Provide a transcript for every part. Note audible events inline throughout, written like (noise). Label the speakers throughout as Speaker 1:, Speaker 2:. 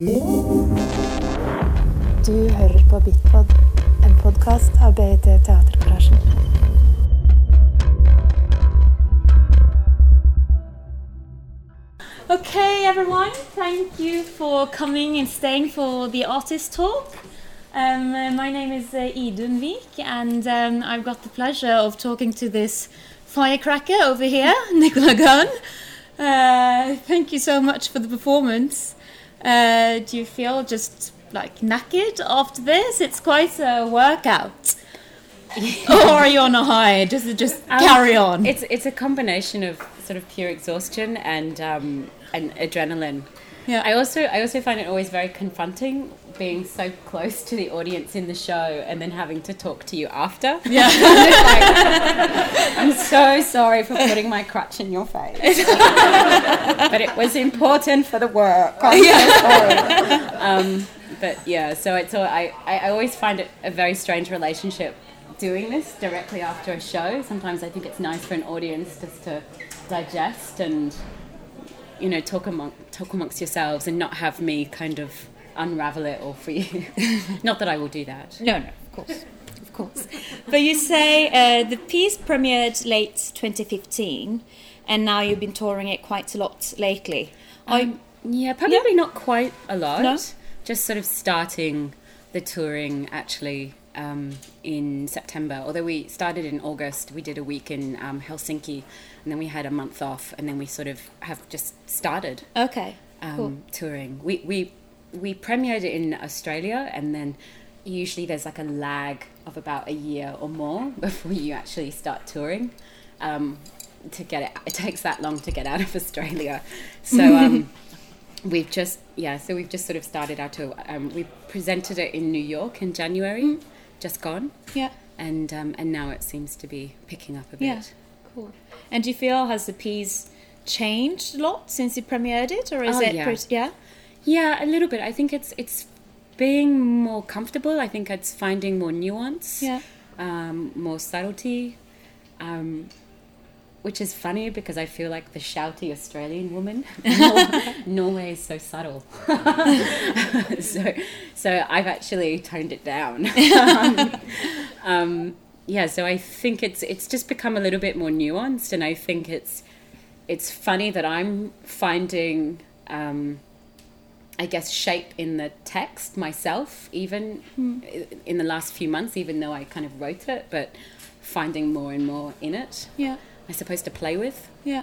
Speaker 1: Du hører på Bitpod, en podkast av BIT Teatergarasjen.
Speaker 2: Okay, everyone, thank you for coming and staying for the artist talk. Um, my name is uh, Idun Vik, and um, I've got the pleasure of talking to this firecracker over here, (laughs) Nicola Gunn. Uh, thank you so much for the performance. Uh, do you feel just like knackered after this? It's quite a workout. (laughs) or are you on a high? Just just carry on.
Speaker 3: It's it's a combination of sort of pure exhaustion and um, and adrenaline.
Speaker 2: Yeah.
Speaker 3: I also I also find it always very confronting being so close to the audience in the show and then having to talk to you after. (laughs)
Speaker 2: Yeah. (laughs)
Speaker 3: I'm so sorry for putting my crutch in your face, (laughs) but it was important for the work. I'm so sorry. Um, but yeah, so it's all, I, I I always find it a very strange relationship doing this directly after a show. Sometimes I think it's nice for an audience just to digest and you know talk among talk amongst yourselves and not have me kind of unravel it all for you. (laughs) not that I will do that.
Speaker 2: No, no, of course, of course. But you say uh, the piece premiered late 2015, and now you've been touring it quite a lot lately.
Speaker 3: Um, yeah, probably not quite a lot.
Speaker 2: No?
Speaker 3: Just sort of starting the touring actually um, in September. Although we started in August, we did a week in um, Helsinki, and then we had a month off, and then we sort of have just started
Speaker 2: okay,
Speaker 3: um,
Speaker 2: cool.
Speaker 3: touring. We we we premiered in Australia, and then usually there's like a lag of about a year or more (laughs) before you actually start touring. Um, to get it, it takes that long to get out of Australia. So (laughs) um, we've just yeah, so we've just sort of started our tour. Um, we presented it in New York in January, just gone,
Speaker 2: Yeah,
Speaker 3: and um, and now it seems to be picking up a bit.
Speaker 2: yeah, cool. And do you feel has the piece changed a lot since you premiered it, or is
Speaker 3: Oh,
Speaker 2: it?
Speaker 3: yeah.
Speaker 2: pretty- yeah.
Speaker 3: Yeah, a little bit. I think it's it's being more comfortable. I think it's finding more nuance,
Speaker 2: Yeah.
Speaker 3: um, more subtlety, um, which is funny because I feel like the shouty Australian woman. (laughs) (laughs) Norway is so subtle, (laughs) so so I've actually toned it down. um, yeah, so I think it's it's just become a little bit more nuanced, and I think it's it's funny that I'm finding. Um, I guess, shape in the text myself, even i- in the last few months, even though I kind of wrote it, but finding more and more in it,
Speaker 2: Yeah.
Speaker 3: I suppose, to play with.
Speaker 2: Yeah.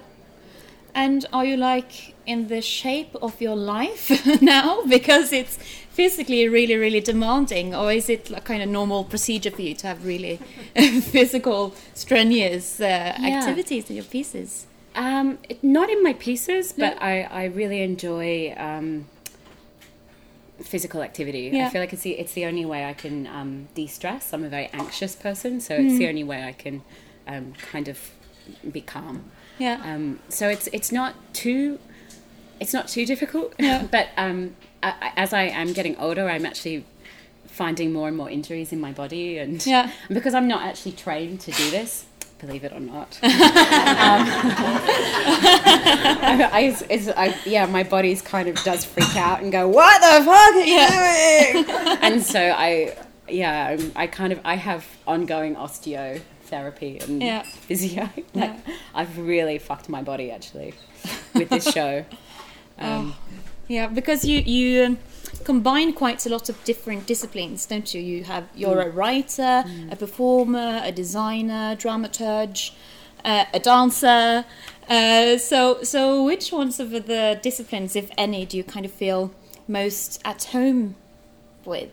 Speaker 2: And are you like in the shape of your life (laughs) now? Because it's physically really, really demanding, or is it like kind of normal procedure for you to have really (laughs) physical, strenuous uh, activities in your pieces?
Speaker 3: Um, it- not in my pieces, but I, I really enjoy um, physical activity.
Speaker 2: Yeah.
Speaker 3: I feel like it's the, it's the only way I can um, de stress. I'm a very anxious person, so it's the only way I can um, kind of be calm.
Speaker 2: Yeah.
Speaker 3: Um, so it's it's not too it's not too difficult.
Speaker 2: Yeah. (laughs)
Speaker 3: but um, I, I- as I am getting older, I'm actually finding more and more injuries in my body, and
Speaker 2: Yeah. (laughs)
Speaker 3: because I'm not actually trained to do this. Believe it or not, (laughs) um, I, I, it's, I, yeah, my body's kind of does freak out and go, "What the fuck are you doing?" and so I, yeah, I'm- kind of I have ongoing osteotherapy and
Speaker 2: Yeah.
Speaker 3: physio. (laughs) Like, I've really fucked my body actually with this show. (laughs) Um,
Speaker 2: Yeah, because you you combine quite a lot of different disciplines, don't you? You have you're a writer, a performer, a designer, dramaturge, uh, a dancer. Uh, so so which ones of the disciplines, if any, do you kind of feel most at home with?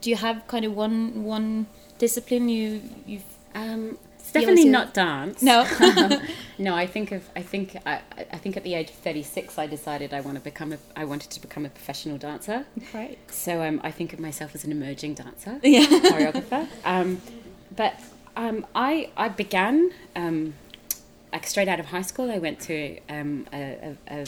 Speaker 2: Do you have kind of one one discipline you you
Speaker 3: Um, it's definitely not dance.
Speaker 2: no? (laughs) (laughs)
Speaker 3: no. I think of I think I, I think at the age of thirty six, I decided I want to become a I wanted to become a professional dancer.
Speaker 2: Right.
Speaker 3: So um, I think of myself as an emerging dancer, (laughs)
Speaker 2: Yeah.
Speaker 3: choreographer. Um, but um, I I began um, like straight out of high school. I went to um, a, a, a,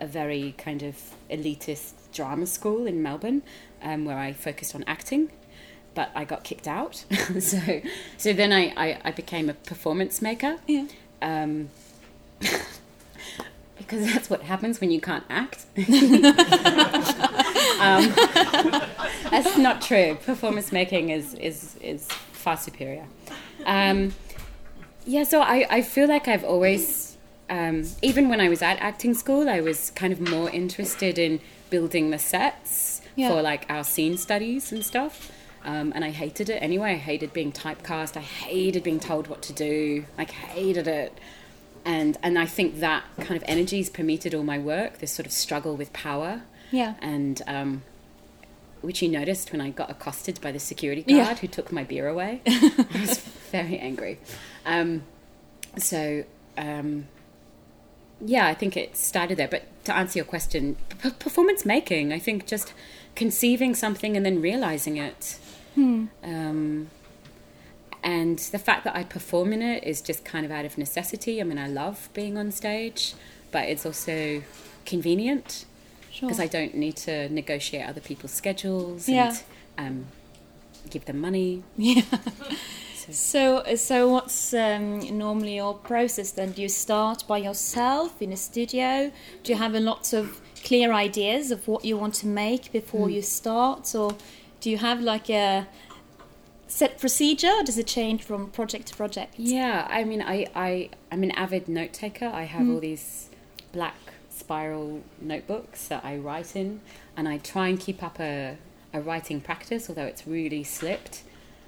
Speaker 3: a very kind of elitist drama school in Melbourne, um, where I focused on acting. But I got kicked out, (laughs) so so then I, I, I became a performance maker.
Speaker 2: Yeah.
Speaker 3: Um, (laughs) because that's what happens when you can't act. (laughs) Um, that's not true. Performance making is is is far superior. Um, yeah, so I, I feel like I've always, um, even when I was at acting school, I was kind of more interested in building the sets
Speaker 2: Yeah.
Speaker 3: for like our scene studies and stuff. Um, and I hated it anyway. I hated being typecast. I hated being told what to do. Like hated it. And and I think that kind of energies permeated all my work. This sort of struggle with power
Speaker 2: Yeah.
Speaker 3: and um, which you noticed when I got accosted by the security guard
Speaker 2: Yeah.
Speaker 3: who took my beer away. (laughs) I was very angry. Um, so, um, yeah, I think it started there. But to answer your question, p- performance making, I think just conceiving something and then realizing it. Um, and the fact that I perform in it is just kind of out of necessity. I mean, I love being on stage, but it's also convenient
Speaker 2: Sure.
Speaker 3: because I don't need to negotiate other people's schedules
Speaker 2: Yeah.
Speaker 3: and um, give them money.
Speaker 2: Yeah. So, so what's um, normally your process then? Do you start by yourself in a studio? Do you have a lot of clear ideas of what you want to make before you start, or do you have like a set procedure? Or does it change from project to project?
Speaker 3: Yeah, I mean, I, I, I'm an avid note taker. I have all these black spiral notebooks that I write in, and I try and keep up a, a writing practice, although it's really slipped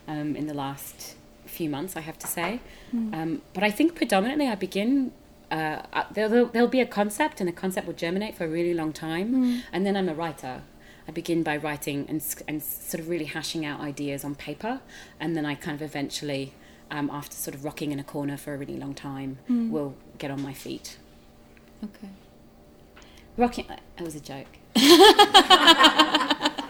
Speaker 3: um, in the last few months, I have to say. Um, but I think predominantly I begin. Uh, uh, there'll, there'll- there'll be a concept, and the concept will germinate for a really long time, and then I'm a writer. I begin by writing and, and sort of really hashing out ideas on paper, and then I kind of eventually, um, after sort of rocking in a corner for a really long time, will get on my feet.
Speaker 2: Okay.
Speaker 3: Rocking, that was a joke. (laughs)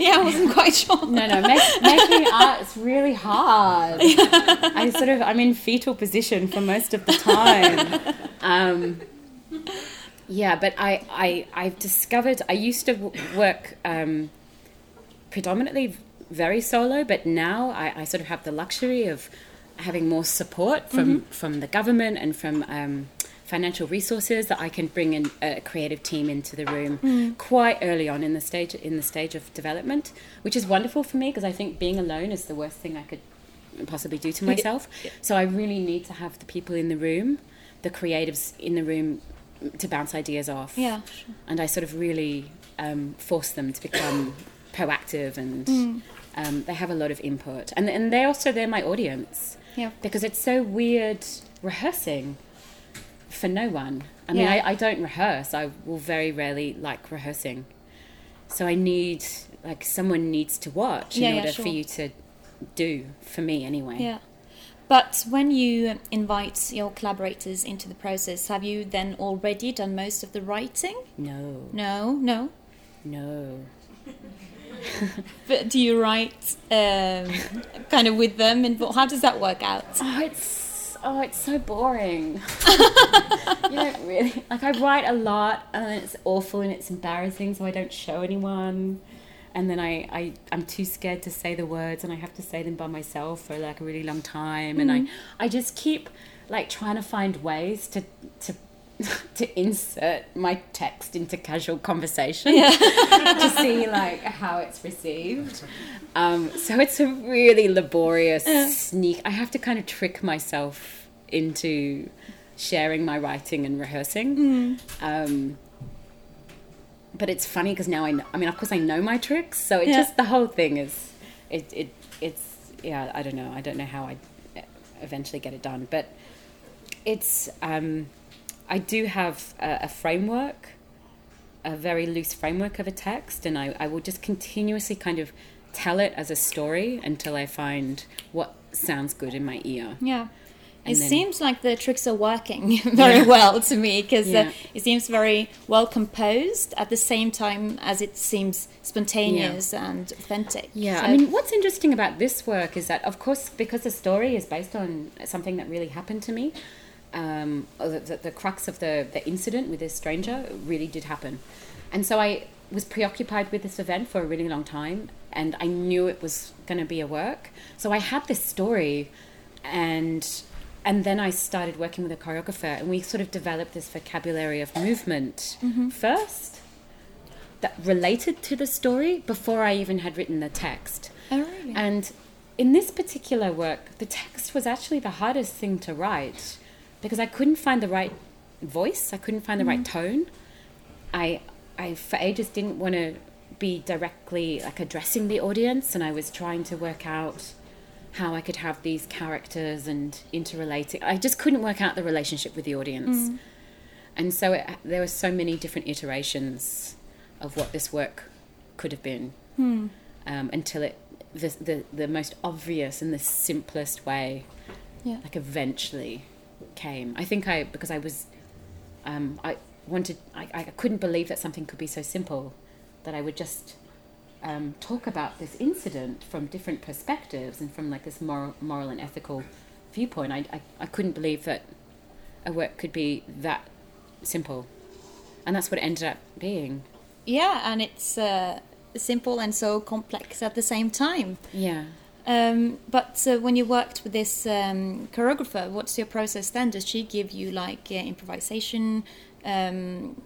Speaker 2: Yeah, I wasn't quite sure. (laughs)
Speaker 3: No, no, make, making art is really hard. (laughs) I sort of, I'm in fetal position for most of the time. Um, yeah, but I, I, I've discovered, I used to work um, predominantly very solo, but now I, I sort of have the luxury of having more support from, from the government and from um, financial resources that I can bring in a creative team into the room quite early on in the stage in the stage of development, which is wonderful for me because I think being alone is the worst thing I could possibly do to myself. So I really need to have the people in the room, the creatives in the room to bounce ideas off.
Speaker 2: Yeah, sure.
Speaker 3: And I sort of really um, force them to become (coughs) proactive and
Speaker 2: Mm.
Speaker 3: um, they have a lot of input. And, and they also, they're my audience
Speaker 2: Yeah.
Speaker 3: because it's so weird rehearsing for no one. I mean,
Speaker 2: Yeah.
Speaker 3: I, I don't rehearse. I will very rarely like rehearsing. So I need, like, someone needs to watch in
Speaker 2: yeah,
Speaker 3: order
Speaker 2: sure.
Speaker 3: for you to do, for me anyway.
Speaker 2: Yeah. But when you invite your collaborators into the process, have you then already done most of the writing?
Speaker 3: No,
Speaker 2: No, no.
Speaker 3: no. (laughs)
Speaker 2: But do you write um, kind of with them? And how does that work out?
Speaker 3: Oh, it's oh, it's so boring. (laughs) you don't really like. I write a lot, and it's awful and it's embarrassing, so I don't show anyone. And then I, I I'm too scared to say the words, and I have to say them by myself for like a really long time. And I I just keep like trying to find ways to to. (laughs) to insert my text into casual conversation (laughs) to see like how it's received. Um, so it's a really laborious sneak. I have to kind of trick myself into sharing my writing and rehearsing. Um, but it's funny because now I know, I mean, of course I know my tricks. So it
Speaker 2: Yeah.
Speaker 3: just, the whole thing is, it, it, it's, yeah, I don't know. I don't know how I eventually get it done, but it's, um, I do have a, a framework, a very loose framework of a text, and I, I will just continuously kind of tell it as a story until I find what sounds good in my ear.
Speaker 2: Yeah. It
Speaker 3: then-
Speaker 2: seems like the tricks are working (laughs) very well to me because
Speaker 3: Yeah.
Speaker 2: uh, it seems very well composed at the same time as it seems spontaneous and authentic.
Speaker 3: Yeah,
Speaker 2: So-
Speaker 3: I mean, what's interesting about this work is that, of course, because the story is based on something that really happened to me, um, the, the, the crux of the, the incident with this stranger really did happen. And so I was preoccupied with this event for a really long time, and I knew it was going to be a work. So I had this story, and and then I started working with a choreographer, and we sort of developed this vocabulary of movement mm-hmm. first. that related to the story before I even had written the text.
Speaker 2: Oh, really?
Speaker 3: And in this particular work, the text was actually the hardest thing to write because I couldn't find the right voice, I couldn't find the right mm-hmm. tone. I, I for ages didn't want to be directly like addressing the audience, and I was trying to work out how I could have these characters and interrelating. I just couldn't work out the relationship with the audience, and so it, there were so many different iterations of what this work could have been um, until it the, the the most obvious and the simplest way
Speaker 2: Yeah.
Speaker 3: like eventually came i think i because i was um i wanted i, I couldn't believe that something could be so simple that i would just um, talk about this incident from different perspectives and from like this moral, moral and ethical viewpoint I, I, I couldn't believe that a work could be that simple and that's what it ended up being
Speaker 2: Yeah, and it's uh, simple and so complex at the same time.
Speaker 3: yeah
Speaker 2: Um, but uh, when you worked with this um, choreographer, what's your process then? Does she give you like uh, improvisation um,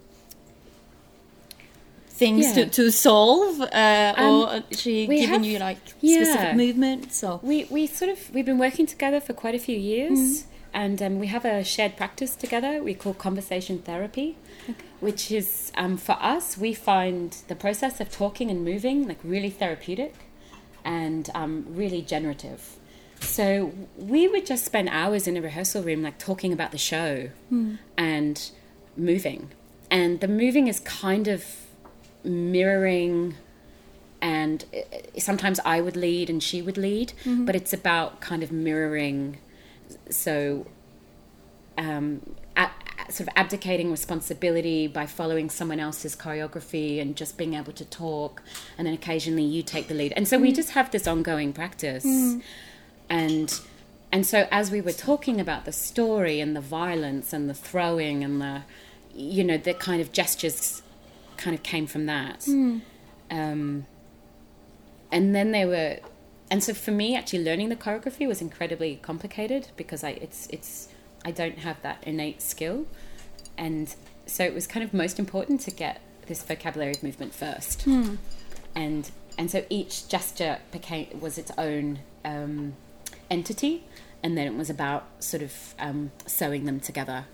Speaker 2: things
Speaker 3: Yeah.
Speaker 2: to, to solve, uh,
Speaker 3: Um,
Speaker 2: or is she giving
Speaker 3: have-
Speaker 2: you like
Speaker 3: yeah.
Speaker 2: specific movements? Or
Speaker 3: We we sort of we've been working together for quite a few years, and um, we have a shared practice together. We call conversation therapy, which is um, for us. We find the process of talking and moving like really therapeutic, and um, really generative. So we would just spend hours in a rehearsal room, like talking about the show and moving, and the moving is kind of mirroring and uh, sometimes I would lead and she would lead, but it's about kind of mirroring. So, um, a- a- sort of abdicating responsibility by following someone else's choreography and just being able to talk, and then occasionally you take the lead. And so we just have this ongoing practice, and and so as we were talking about the story and the violence and the throwing and the, you know, the kind of gestures, kind of came from that. Um, and then they were and so for me actually learning the choreography was incredibly complicated because i it's it's i don't have that innate skill. And so it was kind of most important to get this vocabulary of movement first. And and so each gesture became was its own um, entity. And then it was about sort of um, sewing them together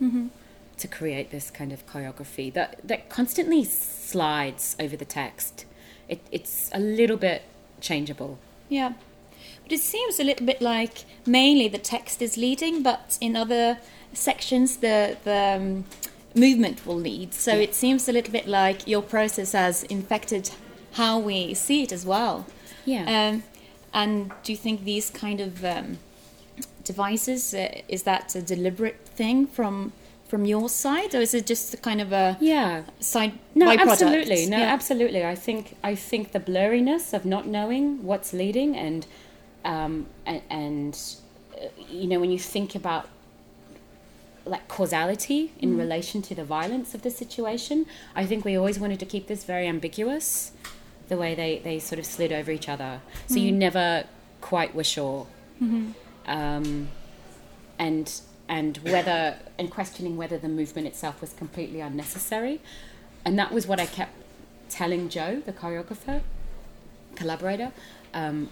Speaker 3: to create this kind of choreography that that constantly slides over the text. It, it's a little bit changeable.
Speaker 2: Yeah, but it seems a little bit like mainly the text is leading, but in other sections the the um, movement will lead. So it seems a little bit like your process has infected how we see it as well.
Speaker 3: yeah.
Speaker 2: Um, and do you think these kind of um, devices uh, is that a deliberate thing from from your side, or is it just a kind of a
Speaker 3: yeah.
Speaker 2: side
Speaker 3: no
Speaker 2: byproduct?
Speaker 3: absolutely. No
Speaker 2: Yeah.
Speaker 3: absolutely. I think i think the blurriness of not knowing what's leading and um and, and uh, you know when you think about like causality in relation to the violence of the situation i think we always wanted to keep this very ambiguous the way they they sort of slid over each other. So you never quite were sure. Um and and whether and questioning whether the movement itself was completely unnecessary. And that was what i kept telling Jo the choreographer collaborator um,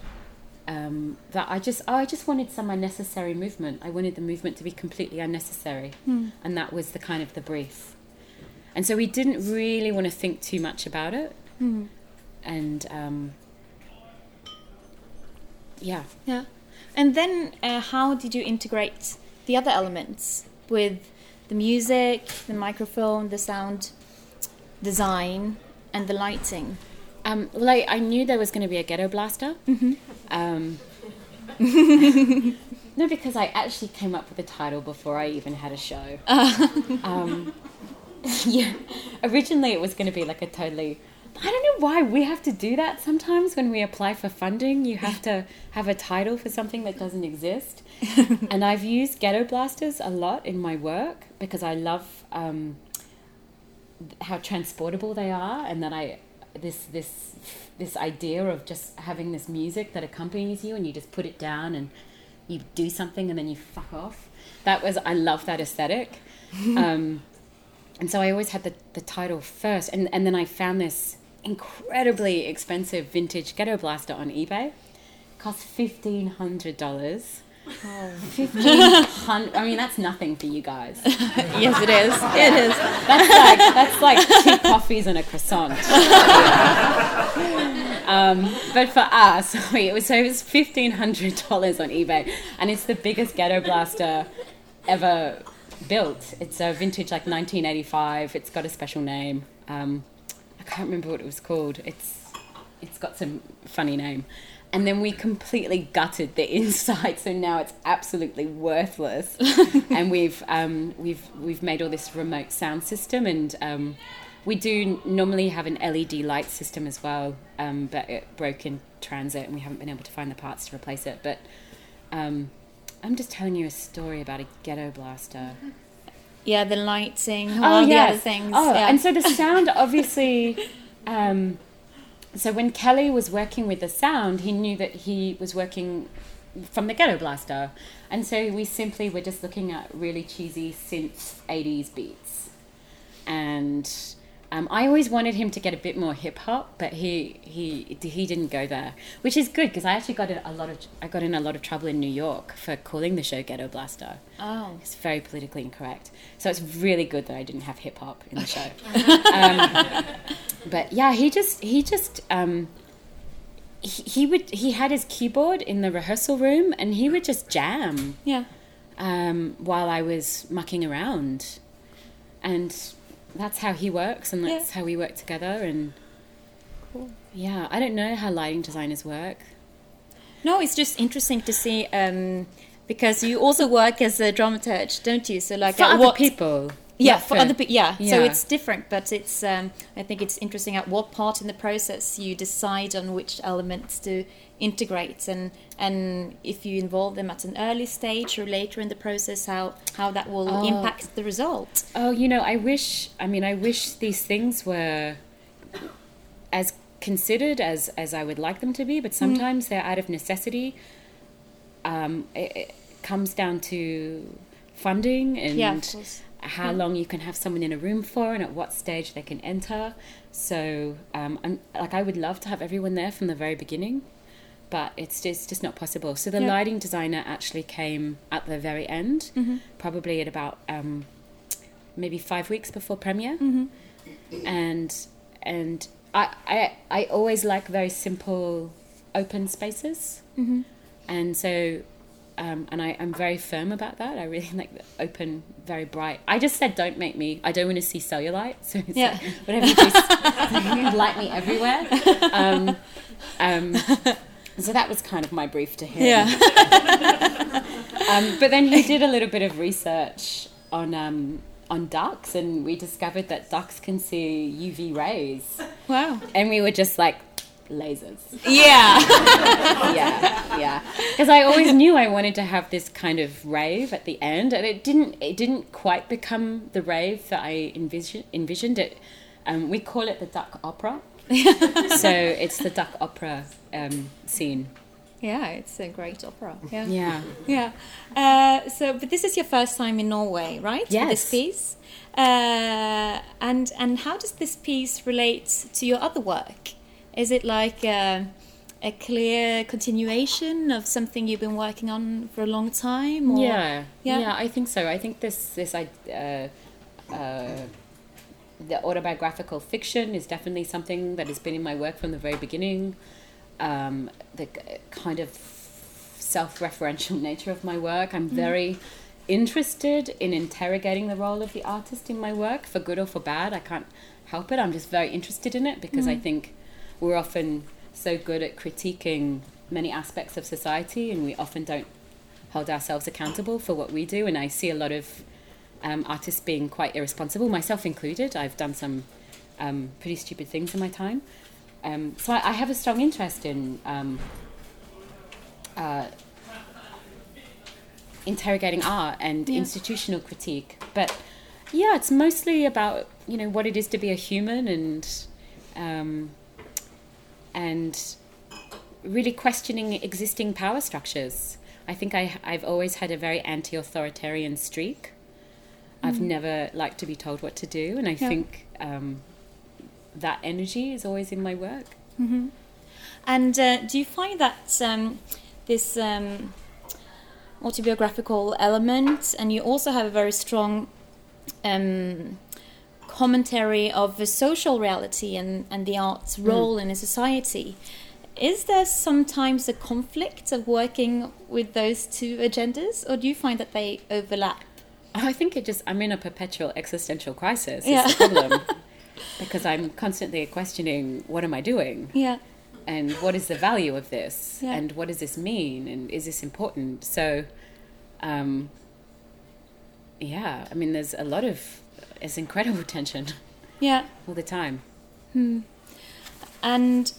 Speaker 3: um, that i just oh, i just wanted some unnecessary movement. I wanted the movement to be completely unnecessary. And that was the kind of the brief. And so we didn't really want to think too much about it. And um, yeah.
Speaker 2: Yeah. And then uh, how did you integrate the other elements with the music, the microphone, the sound design, and the lighting?
Speaker 3: Um, well, I, I knew there was going to be a ghetto blaster. Um, (laughs) no, because I actually came up with the title before I even had a show. um, (laughs) yeah, originally it was going to be like a totally. I don't know why we have to do that sometimes when we apply for funding. You have to have a title for something that doesn't exist. (laughs) and I've used ghetto blasters a lot in my work because I love um, how transportable they are and that I this this this idea of just having this music that accompanies you and you just put it down and you do something and then you fuck off. That was I love that aesthetic. (laughs) um, and so I always had the, the title first and, and then I found this incredibly expensive vintage ghetto blaster on eBay. Cost fifteen hundred dollars. Fifteen hundred. I mean, that's nothing for you guys. (laughs)
Speaker 2: yes, it is. It is.
Speaker 3: That's like that's like cheap coffees and a croissant. (laughs) um, but for us, (laughs) it was so it was fifteen hundred dollars on eBay, and it's the biggest ghetto blaster ever built. It's a vintage like 1985. It's got a special name. Um, can't remember what it was called. It's it's got some funny name. And then we completely gutted the (laughs) inside, so now it's absolutely worthless. (laughs) and we've um, we've we've made all this remote sound system, and um, we do normally have an LED light system as well, um, but it broke in transit, and we haven't been able to find the parts to replace it. But um, I'm just telling you a story about a ghetto blaster. (laughs)
Speaker 2: Yeah, the lighting, oh, all the other things.
Speaker 3: Oh,
Speaker 2: yeah.
Speaker 3: and so the sound (laughs) obviously. Um, so when Kelly was working with the sound, he knew that he was working from the Ghetto Blaster, and so we simply were just looking at really cheesy synth '80s beats, and um, I always wanted him to get a bit more hip hop, but he he he didn't go there, which is good because I actually got in a lot of I got in a lot of trouble in New York for calling the show Ghetto Blaster.
Speaker 2: oh.
Speaker 3: It's very politically incorrect. So it's really good that I didn't have hip hop in the show. (laughs) um, but yeah, he just he just um, he, he would he had his keyboard in the rehearsal room and he would just jam
Speaker 2: Yeah.
Speaker 3: um, while I was mucking around, and that's how he works and that's how we work together. And
Speaker 2: Cool.
Speaker 3: yeah, I don't know how lighting designers work.
Speaker 2: No, it's just interesting to see um, because you also work as a dramaturge, don't you? So like
Speaker 3: For other
Speaker 2: what-
Speaker 3: people,
Speaker 2: Yeah, for other people. Yeah. so it's different, but it's. Um, I think it's interesting at what part in the process you decide on which elements to integrate, and and if you involve them at an early stage or later in the process, how how that will
Speaker 3: Oh.
Speaker 2: impact the result.
Speaker 3: Oh, you know, I wish. I mean, I wish these things were as considered as as I would like them to be, but sometimes they're out of necessity. Um, it, it comes down to funding and
Speaker 2: Yeah, of course.
Speaker 3: How long you can have someone in a room for, and at what stage they can enter. So, um, I'm like, I would love to have everyone there from the very beginning. But it's just, just not possible. So the
Speaker 2: Yeah.
Speaker 3: lighting designer actually came at the very end,
Speaker 2: Mm-hmm.
Speaker 3: probably at about um, maybe five weeks before premiere
Speaker 2: Mm-hmm.
Speaker 3: and and I, I I always like very simple open spaces
Speaker 2: Mm-hmm.
Speaker 3: and so um, and I, I'm very firm about that I really (laughs) like the open very bright I just said don't make me I don't want to see cellulite (laughs) so it's
Speaker 2: Yeah.
Speaker 3: like, whatever you do (laughs) light me everywhere um, um, so that was kind of my brief to him
Speaker 2: Yeah.
Speaker 3: um, but then he did a little bit of research on um, on ducks, and we discovered that ducks can see UV rays,
Speaker 2: wow.
Speaker 3: and we were just like lasers.
Speaker 2: Yeah. (laughs)
Speaker 3: yeah, yeah. Because I always knew I wanted to have this kind of rave at the end, and it didn't. It didn't quite become the rave that I envision, envisioned it. Um, we call it the duck opera. (laughs) so it's the duck opera um, scene.
Speaker 2: yeah, it's a great opera. Yeah.
Speaker 3: Yeah.
Speaker 2: Yeah. Uh, so, but this is your first time in Norway, right?
Speaker 3: Yes.
Speaker 2: this piece. Uh, and and how does this piece relate to your other work? Is it like a, a clear continuation of something you've been working on for a long time? Or?
Speaker 3: Yeah,
Speaker 2: Yeah.
Speaker 3: yeah, I think so. I think this this I uh, uh, the autobiographical fiction is definitely something that has been in my work from the very beginning. Um, the kind of self-referential (laughs) nature of my work. I'm very interested in interrogating the role of the artist in my work, for good or for bad. I can't help it. I'm just very interested in it because I think we're often so good at critiquing many aspects of society, and we often don't hold ourselves accountable for what we do. And I see a lot of um, artists being quite irresponsible, myself included. I've done some um, pretty stupid things in my time. Um, so I, I have a strong interest in um, uh, interrogating art and
Speaker 2: Yeah.
Speaker 3: institutional critique. But yeah, it's mostly about you know what it is to be a human and um, and really questioning existing power structures. I think I, I've always had a very anti-authoritarian streak. I've never liked to be told what to do, and I
Speaker 2: Yeah.
Speaker 3: think um, that energy is always in my work.
Speaker 2: And uh, do you find that um, this um, autobiographical element, and you also have a very strong um, commentary of the social reality and, and the art's role in a society. Is there sometimes a conflict of working with those two agendas, or do you find that they overlap?
Speaker 3: I think it just I'm in a perpetual existential crisis.
Speaker 2: Yeah.
Speaker 3: Is the problem (laughs) because I'm constantly questioning what am I doing
Speaker 2: Yeah.
Speaker 3: and what is the value of this
Speaker 2: Yeah.
Speaker 3: and what does this mean and is this important? So, um, yeah, I mean, there's a lot of it's incredible (laughs) tension
Speaker 2: Yeah.
Speaker 3: all the time. Hmm.
Speaker 2: and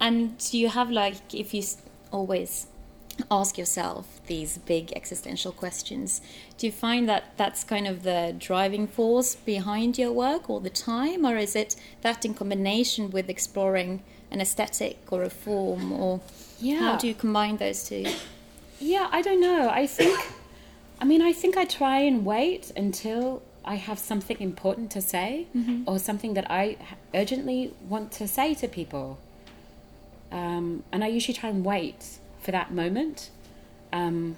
Speaker 2: and you have like if you always ask yourself these big existential questions do you find that that's kind of the driving force behind your work all the time or is it that in combination with exploring an aesthetic or a form or
Speaker 3: Yeah.
Speaker 2: how do you combine those two
Speaker 3: Yeah, I don't know. I think, (coughs) I mean, I think I try and wait until I have something important to say or something that I urgently want to say to people. Um, and I usually try and wait for that moment. Um,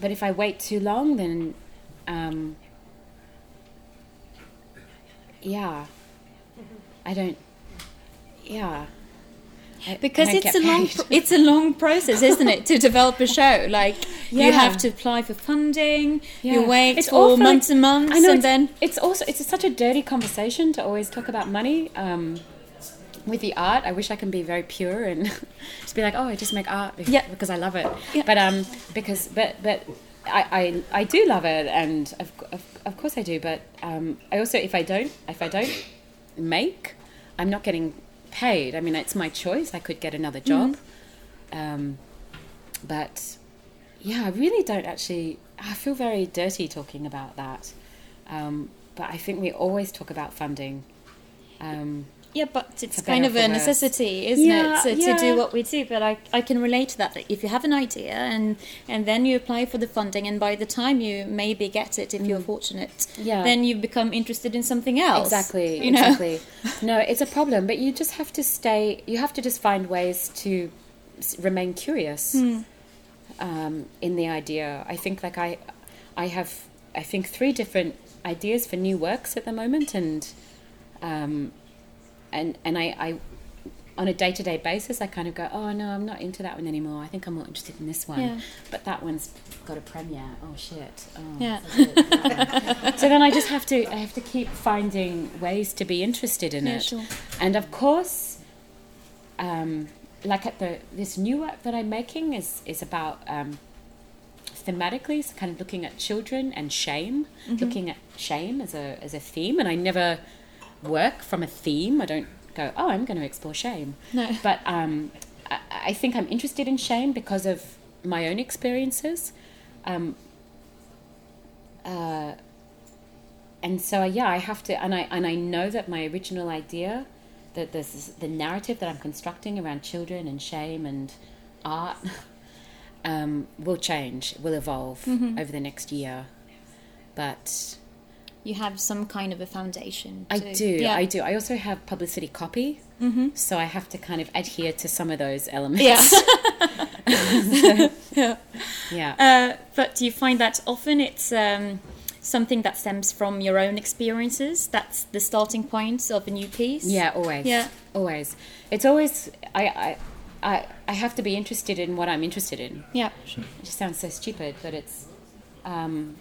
Speaker 3: but if I wait too long, then, um, yeah, I don't, yeah. (laughs)
Speaker 2: Because it's a long
Speaker 3: paid.
Speaker 2: it's a long process isn't it to develop a show (laughs) like you have to apply for funding you wait
Speaker 3: It's
Speaker 2: for months
Speaker 3: like-
Speaker 2: and months
Speaker 3: I know
Speaker 2: and
Speaker 3: it's,
Speaker 2: then
Speaker 3: it's also it's such a dirty conversation to always talk about money. Um, with the art, I wish I can be very pure and (laughs) just be like, oh, I just make art because,
Speaker 2: Yeah.
Speaker 3: because I love it.
Speaker 2: Yeah.
Speaker 3: But um, because but but I, I I do love it, and of of, of course I do. But um, I also if I don't if I don't make, I'm not getting paid. I mean, it's my choice. I could get another job. Um, but yeah, I really don't actually. I feel very dirty talking about that. Um, but I think we always talk about funding. Um,
Speaker 2: Yeah, but it's kind of a
Speaker 3: worse.
Speaker 2: necessity, isn't
Speaker 3: Yeah,
Speaker 2: it, to, to do what we do? But I, I can relate to that. If you have an idea and and then you apply for the funding, and by the time you maybe get it, if you're fortunate,
Speaker 3: Mm. Yeah.
Speaker 2: then you become interested in something else.
Speaker 3: Exactly,
Speaker 2: you know?
Speaker 3: exactly. no, it's a problem, but you just have to stay. You have to just find ways to remain curious
Speaker 2: Hmm.
Speaker 3: um, in the idea. I think, like I, I have, I think three different ideas for new works at the moment, and um, and and I, I on a day to day basis, I kind of go, oh no, I'm not into that one anymore. I think I'm more interested in this one.
Speaker 2: Yeah.
Speaker 3: But that one's got a premiere. Oh shit. Oh,
Speaker 2: Yeah. (laughs)
Speaker 3: so then I just have to I have to keep finding ways to be interested in
Speaker 2: Yeah,
Speaker 3: it.
Speaker 2: sure.
Speaker 3: And of course, um, like at the this new work that I'm making is is about um, thematically, so kind of looking at children and shame, looking at shame as a as a theme. And I never work from a theme. I don't go, oh, I'm going to explore shame.
Speaker 2: No.
Speaker 3: But um, I, I think I'm interested in shame because of my own experiences. Um, uh, and so yeah, I have to, and I and I know that my original idea, that this is the narrative that I'm constructing around children and shame and art, (laughs) um, will change, will evolve over the next year. But
Speaker 2: You have some kind of a foundation.
Speaker 3: I do,
Speaker 2: Yeah.
Speaker 3: I do. I also have publicity copy, so I have to kind of adhere to some of those elements.
Speaker 2: Yeah. (laughs) yeah.
Speaker 3: yeah.
Speaker 2: Uh, but do you find that often it's um, something that stems from your own experiences? That's the starting point of a new piece?
Speaker 3: Yeah, always.
Speaker 2: Yeah.
Speaker 3: Always. It's always I I I, I have to be interested in what I'm interested in.
Speaker 2: Yeah.
Speaker 3: It just sounds so stupid, but it's um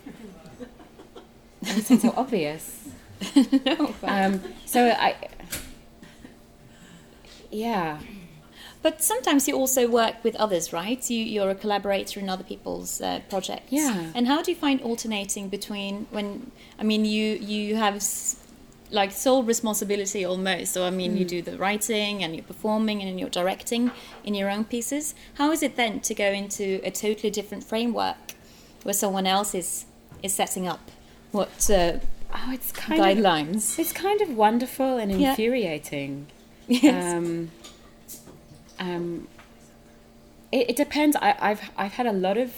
Speaker 3: it sounds so obvious. (laughs)
Speaker 2: no,
Speaker 3: Um so I yeah.
Speaker 2: But sometimes you also work with others, right? You, you're a collaborator in other people's uh, projects.
Speaker 3: Yeah.
Speaker 2: And how do you find alternating between when, I mean, you, you have s- like sole responsibility almost. So, I mean, you do the writing and you're performing and you're directing in your own pieces. How is it then to go into a totally different framework where someone else is, is setting up what uh,
Speaker 3: Oh, it's kind of
Speaker 2: guidelines?
Speaker 3: it's kind of wonderful and
Speaker 2: Yeah.
Speaker 3: infuriating. (laughs)
Speaker 2: Yes.
Speaker 3: Um, um, it, it depends. I, I've I've had a lot of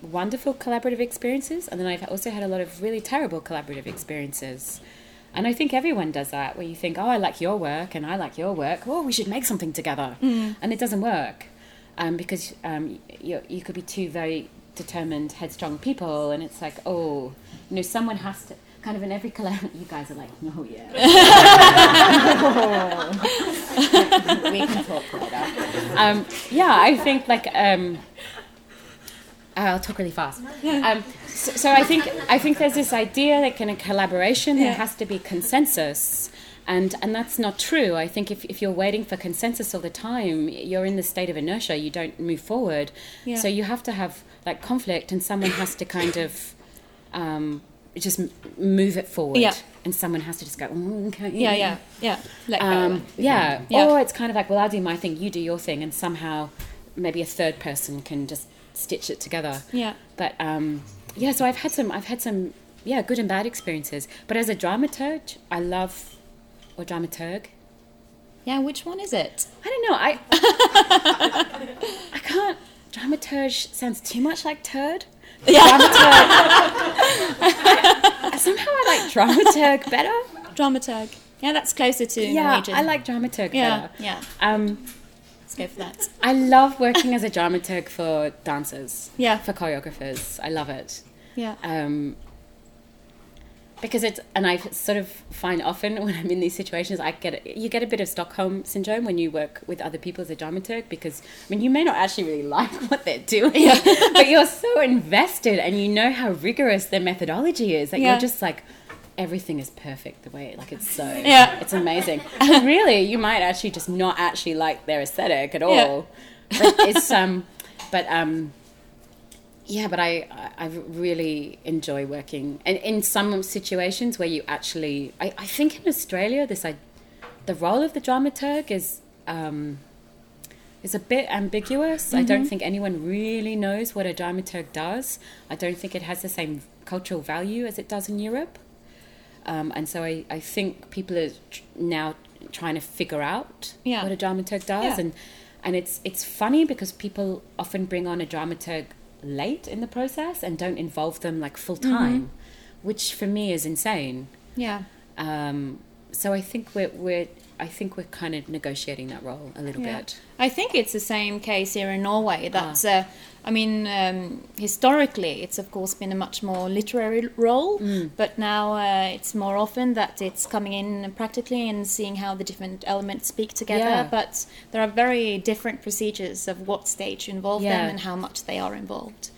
Speaker 3: wonderful collaborative experiences, and then I've also had a lot of really terrible collaborative experiences. And I think everyone does that, where you think, oh, I like your work and I like your work. Oh, we should make something together. And it doesn't work um, because um, you, you could be two very determined, headstrong people, and it's like, oh, you know, someone has to. Kind of in every collab, (laughs) you guys are like, oh yeah, (laughs) we can talk later. Um, yeah, I think like um, I'll talk really fast. Um, so, so I think I think there's this idea that in a collaboration there has to be consensus. And, and that's not true. I think if, if you're waiting for consensus all the time, you're in the state of inertia. You don't move forward.
Speaker 2: Yeah.
Speaker 3: So you have to have like conflict, and someone has to kind of um, just move it forward.
Speaker 2: Yeah.
Speaker 3: And someone has to just go, "Mm, okay.
Speaker 2: Yeah, yeah, yeah. Let.
Speaker 3: Um, yeah.
Speaker 2: Yeah.
Speaker 3: Or it's kind of like, well, I'll do my thing, you do your thing, and somehow maybe a third person can just stitch it together.
Speaker 2: yeah.
Speaker 3: But um, yeah, so I've had some, I've had some, yeah, good and bad experiences. But as a dramaturge, I love, or dramaturg,
Speaker 2: Yeah, which one is it?
Speaker 3: I don't know, I, (laughs) I can't. Dramaturge sounds too much like turd. (laughs) Dramaturg. (laughs) somehow I like dramaturg better.
Speaker 2: Dramaturg. Yeah, that's closer to
Speaker 3: Yeah,
Speaker 2: Norwegian.
Speaker 3: I like dramaturg
Speaker 2: Yeah,
Speaker 3: better.
Speaker 2: yeah.
Speaker 3: Um,
Speaker 2: Let's go for that.
Speaker 3: I love working as a dramaturg for dancers.
Speaker 2: Yeah.
Speaker 3: For choreographers. I love it.
Speaker 2: Yeah.
Speaker 3: Um, because it's, and I sort of find often when I'm in these situations, I get, you get a bit of Stockholm syndrome when you work with other people as a dramaturg because, I mean, you may not actually really (laughs) like what they're doing, (laughs) but you're so invested and you know how rigorous their methodology is that
Speaker 2: Yeah.
Speaker 3: you're just like, everything is perfect the way, like it's so,
Speaker 2: Yeah.
Speaker 3: it's amazing. And really, you might actually just not actually like their aesthetic at all. But it's, um, but, um, yeah, but I, I I really enjoy working, and in some situations where you actually, I, I think in Australia, this I, the role of the dramaturg is um, is a bit ambiguous. I don't think anyone really knows what a dramaturg does. I don't think it has the same cultural value as it does in Europe, um, and so I, I think people are tr- now trying to figure out
Speaker 2: Yeah.
Speaker 3: what a dramaturg does,
Speaker 2: Yeah.
Speaker 3: and and it's it's funny because people often bring on a dramaturg late in the process and don't involve them like full time, which for me is insane.
Speaker 2: Yeah.
Speaker 3: Um, so I think we're we're I think we're kind of negotiating that role a little
Speaker 2: Yeah.
Speaker 3: bit.
Speaker 2: I think it's the same case here in Norway. That's, uh, I mean, um, historically, it's of course been a much more literary role, but now uh, it's more often that it's coming in practically and seeing how the different elements speak together.
Speaker 3: Yeah.
Speaker 2: But there are very different procedures of what stage you involve them and how much they are involved.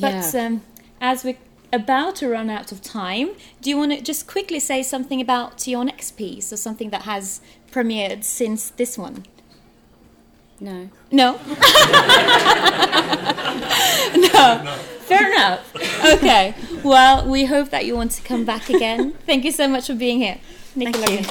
Speaker 2: But
Speaker 3: Yeah.
Speaker 2: um, as we're about to run out of time, do you want to just quickly say something about your next piece or something that has premiered since this one?
Speaker 3: No.
Speaker 2: No. (laughs) no. Fair enough. Okay. Well, we hope that you want to come back again. Thank you so much for being here. Nicola.
Speaker 3: you.